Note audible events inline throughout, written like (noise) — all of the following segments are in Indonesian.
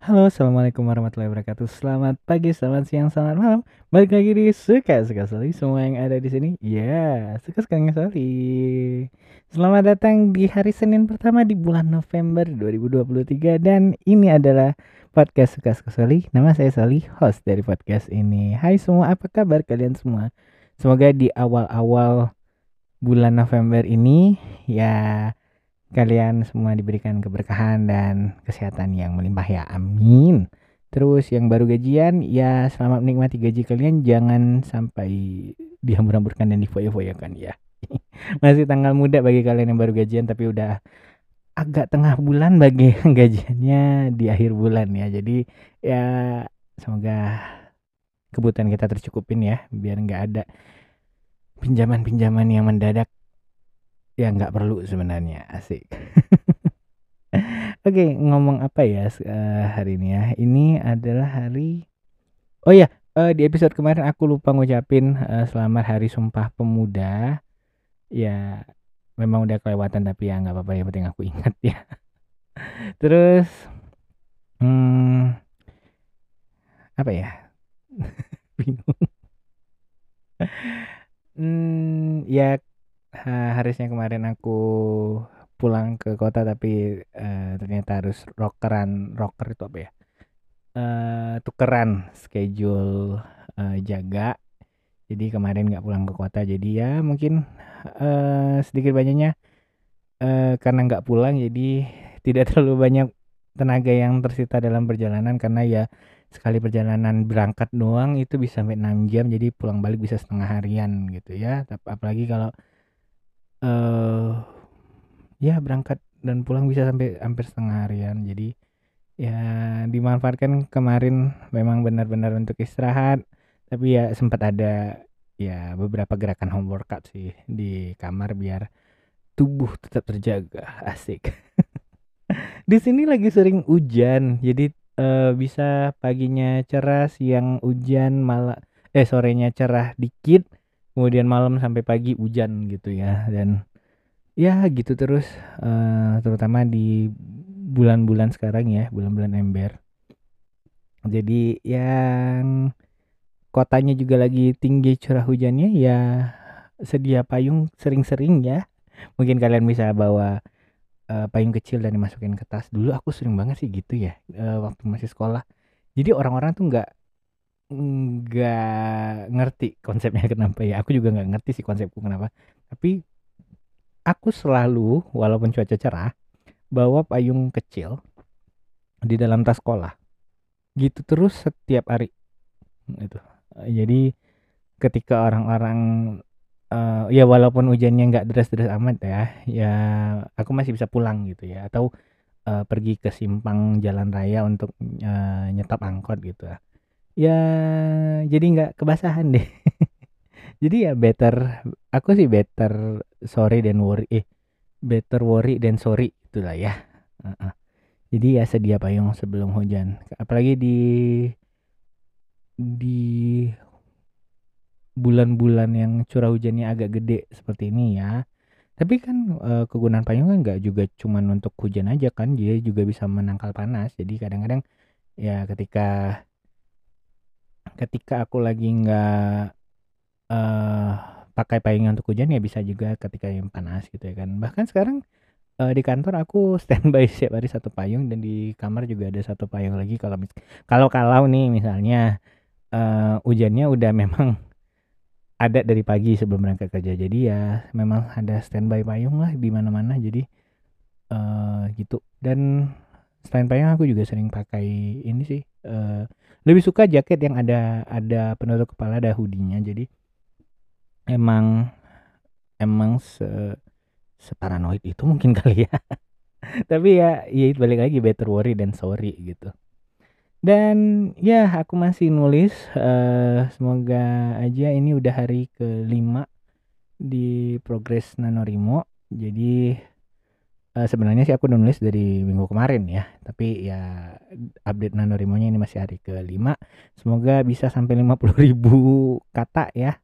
Halo, assalamualaikum warahmatullahi wabarakatuh. Selamat pagi, selamat siang, selamat malam. Balik lagi di suka suka sekali semua yang ada di sini. Ya, suka suka sekali. Selamat datang di hari Senin pertama di bulan November 2023 dan ini adalah podcast suka suka sekali. Nama saya Sali, host dari podcast ini. Hai semua, apa kabar kalian semua? Semoga di awal-awal bulan November ini ya kalian semua diberikan keberkahan dan kesehatan yang melimpah ya amin. Terus yang baru gajian ya selamat menikmati gaji kalian. Jangan sampai dihambur-hamburkan dan difoya-foyakan ya. (laughs) Masih tanggal muda bagi kalian yang baru gajian tapi udah agak tengah bulan bagi (laughs) gajiannya di akhir bulan ya. Jadi ya semoga kebutuhan kita tercukupin ya biar nggak ada pinjaman-pinjaman yang mendadak ya nggak perlu sebenarnya asik. (laughs) Oke ngomong apa ya uh, hari ini ya? Ini adalah hari oh ya uh, di episode kemarin aku lupa ngucapin uh, selamat hari sumpah pemuda. Ya memang udah kelewatan tapi ya nggak apa-apa ya penting aku ingat ya. (laughs) Terus hmm, apa ya? (laughs) Bingung. Hmm, ya harusnya kemarin aku pulang ke kota tapi uh, ternyata harus rockeran rocker itu apa ya? Uh, tukeran schedule uh, jaga. Jadi kemarin nggak pulang ke kota jadi ya mungkin uh, sedikit banyaknya uh, karena nggak pulang jadi tidak (laughs) terlalu banyak tenaga yang tersita dalam perjalanan karena ya sekali perjalanan berangkat doang itu bisa sampai 6 jam jadi pulang balik bisa setengah harian gitu ya. Apalagi kalau uh, ya berangkat dan pulang bisa sampai hampir setengah harian. Jadi ya dimanfaatkan kemarin memang benar-benar untuk istirahat. Tapi ya sempat ada ya beberapa gerakan home workout sih di kamar biar tubuh tetap terjaga. (laughs) Asik. (laughs) Di sini lagi sering hujan. Jadi uh, bisa paginya cerah siang hujan malah eh sorenya cerah dikit kemudian malam sampai pagi hujan gitu ya dan ya gitu terus uh, terutama di bulan-bulan sekarang ya bulan-bulan ember. Jadi yang kotanya juga lagi tinggi curah hujannya ya sedia payung sering-sering ya. Mungkin kalian bisa bawa uh, payung kecil dan dimasukin ke tas. Dulu aku sering banget sih gitu ya uh, waktu masih sekolah. Jadi orang-orang tuh nggak nggak ngerti konsepnya kenapa ya. Aku juga nggak ngerti sih konsepku kenapa. Tapi aku selalu walaupun cuaca cerah bawa payung kecil di dalam tas sekolah. Gitu terus setiap hari. Itu. Jadi ketika orang-orang uh, ya walaupun hujannya nggak deras-deras amat ya ya aku masih bisa pulang gitu ya. Atau uh, pergi ke simpang jalan raya untuk uh, nyetop angkot gitu. ya ya jadi nggak kebasahan deh. (laughs) Jadi ya better aku sih better sorry dan worry eh better worry dan sorry itulah ya. Uh -uh. jadi ya sedia payung sebelum hujan. Apalagi di di bulan-bulan yang curah hujannya agak gede seperti ini ya. Tapi kan e, kegunaan payung kan nggak juga cuman untuk hujan aja kan dia juga bisa menangkal panas. Jadi kadang-kadang ya ketika ketika aku lagi nggak uh, pakai payung untuk hujan ya bisa juga ketika yang panas gitu ya kan. Bahkan sekarang uh, di kantor aku (laughs) standby setiap hari satu payung dan di kamar juga ada satu payung lagi kalau kalau kalau nih misalnya uh, hujannya udah memang (laughs) ada dari pagi sebelum berangkat kerja. Jadi ya memang ada standby payung lah di mana-mana. Jadi uh, gitu. Dan selain payung aku juga sering pakai ini sih uh, lebih suka jaket yang ada ada penutup kepala ada hoodie-nya. Jadi emang emang se separanoid itu mungkin (laughs) kali ya. Tapi ya ya balik lagi better worry dan sorry gitu. Dan ya aku masih nulis uh, semoga aja ini udah hari kelima di progres nanorimo. Jadi uh, sebenarnya sih aku udah nulis dari minggu kemarin ya tapi ya update nanorimonya ini masih hari kelima. Semoga bisa sampai 50 ribu kata ya.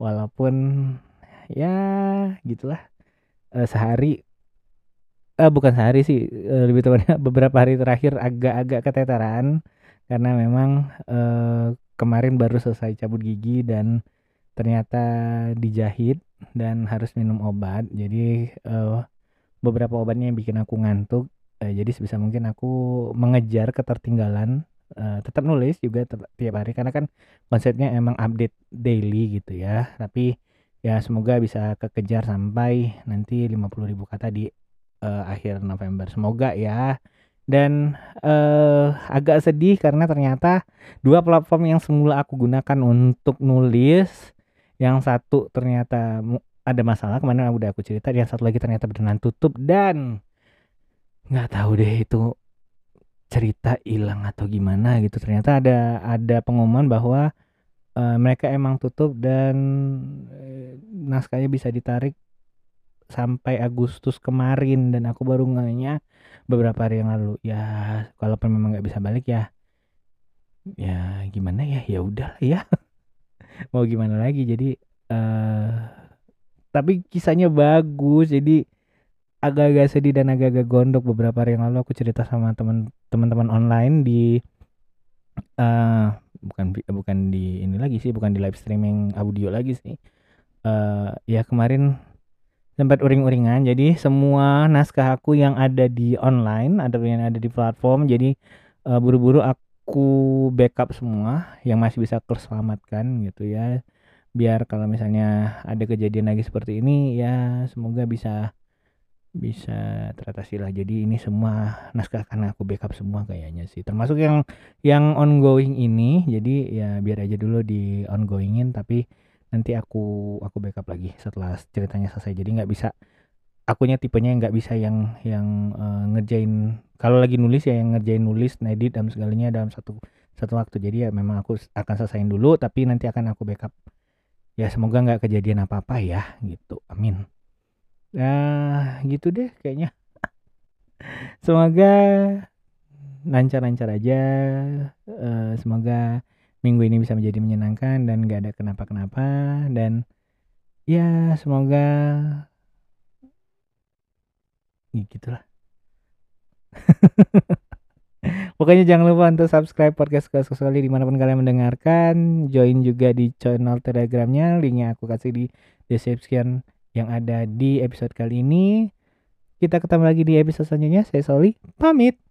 Walaupun ya gitulah. Uh, sehari eh, bukan sehari sih eh, lebih tepatnya (laughs) beberapa hari terakhir agak-agak keteteran karena memang eh, kemarin baru selesai cabut gigi dan ternyata dijahit dan harus minum obat. Jadi eh, beberapa obatnya yang bikin aku ngantuk eh, jadi sebisa mungkin aku mengejar ketertinggalan eh, tetap nulis juga tiap hari. Karena kan konsepnya emang update daily gitu ya. Tapi ya semoga bisa kekejar sampai nanti 50.000 kata di eh, akhir November. Semoga ya. Dan eh agak sedih karena ternyata dua platform yang semula aku gunakan untuk nulis yang satu ternyata ada masalah kemarin udah aku cerita yang satu lagi ternyata beneran tutup dan nggak tahu deh itu cerita hilang atau gimana gitu. Ternyata ada ada pengumuman bahwa eh, mereka emang tutup dan eh, naskahnya bisa ditarik sampai Agustus kemarin dan aku baru ngehnya beberapa hari yang lalu. Ya kalaupun memang nggak bisa balik ya ya gimana ya? Ya udah ya. (laughs) Mau gimana lagi? Jadi eh tapi kisahnya bagus jadi agak-agak sedih dan agak-agak gondok beberapa hari yang lalu aku cerita sama teman teman-teman online di eh bukan bukan di ini lagi sih bukan di live streaming audio lagi sih. Eh ya kemarin sempat uring-uringan jadi semua naskah aku yang ada di online ada yang ada di platform jadi eh, buru-buru aku backup semua yang masih bisa terselamatkan gitu ya biar kalau misalnya ada kejadian lagi seperti ini ya semoga bisa bisa teratasi lah. Jadi ini semua naskah akan aku backup semua kayaknya sih. Termasuk yang yang ongoing ini. Jadi ya biar aja dulu di ongoingin tapi nanti aku aku backup lagi setelah ceritanya selesai. Jadi nggak bisa akunya tipenya nggak bisa yang yang eh, ngerjain kalau lagi nulis ya yang ngerjain nulis ngedit dan segalanya dalam satu satu waktu. Jadi ya memang aku akan selesaiin dulu tapi nanti akan aku backup ya semoga nggak kejadian apa-apa ya gitu amin Nah, gitu deh kayaknya. (laughs) Semoga lancar-lancar aja. Eh, semoga minggu ini bisa menjadi menyenangkan dan gak ada kenapa-kenapa. Dan ya semoga ya gitulah. (laughs) Pokoknya jangan lupa untuk subscribe podcast Sekali di mana pun kalian mendengarkan. Join juga di channel telegramnya. Linknya aku kasih di description yang ada di episode kali ini. Kita ketemu lagi di episode selanjutnya. Saya Soli, pamit.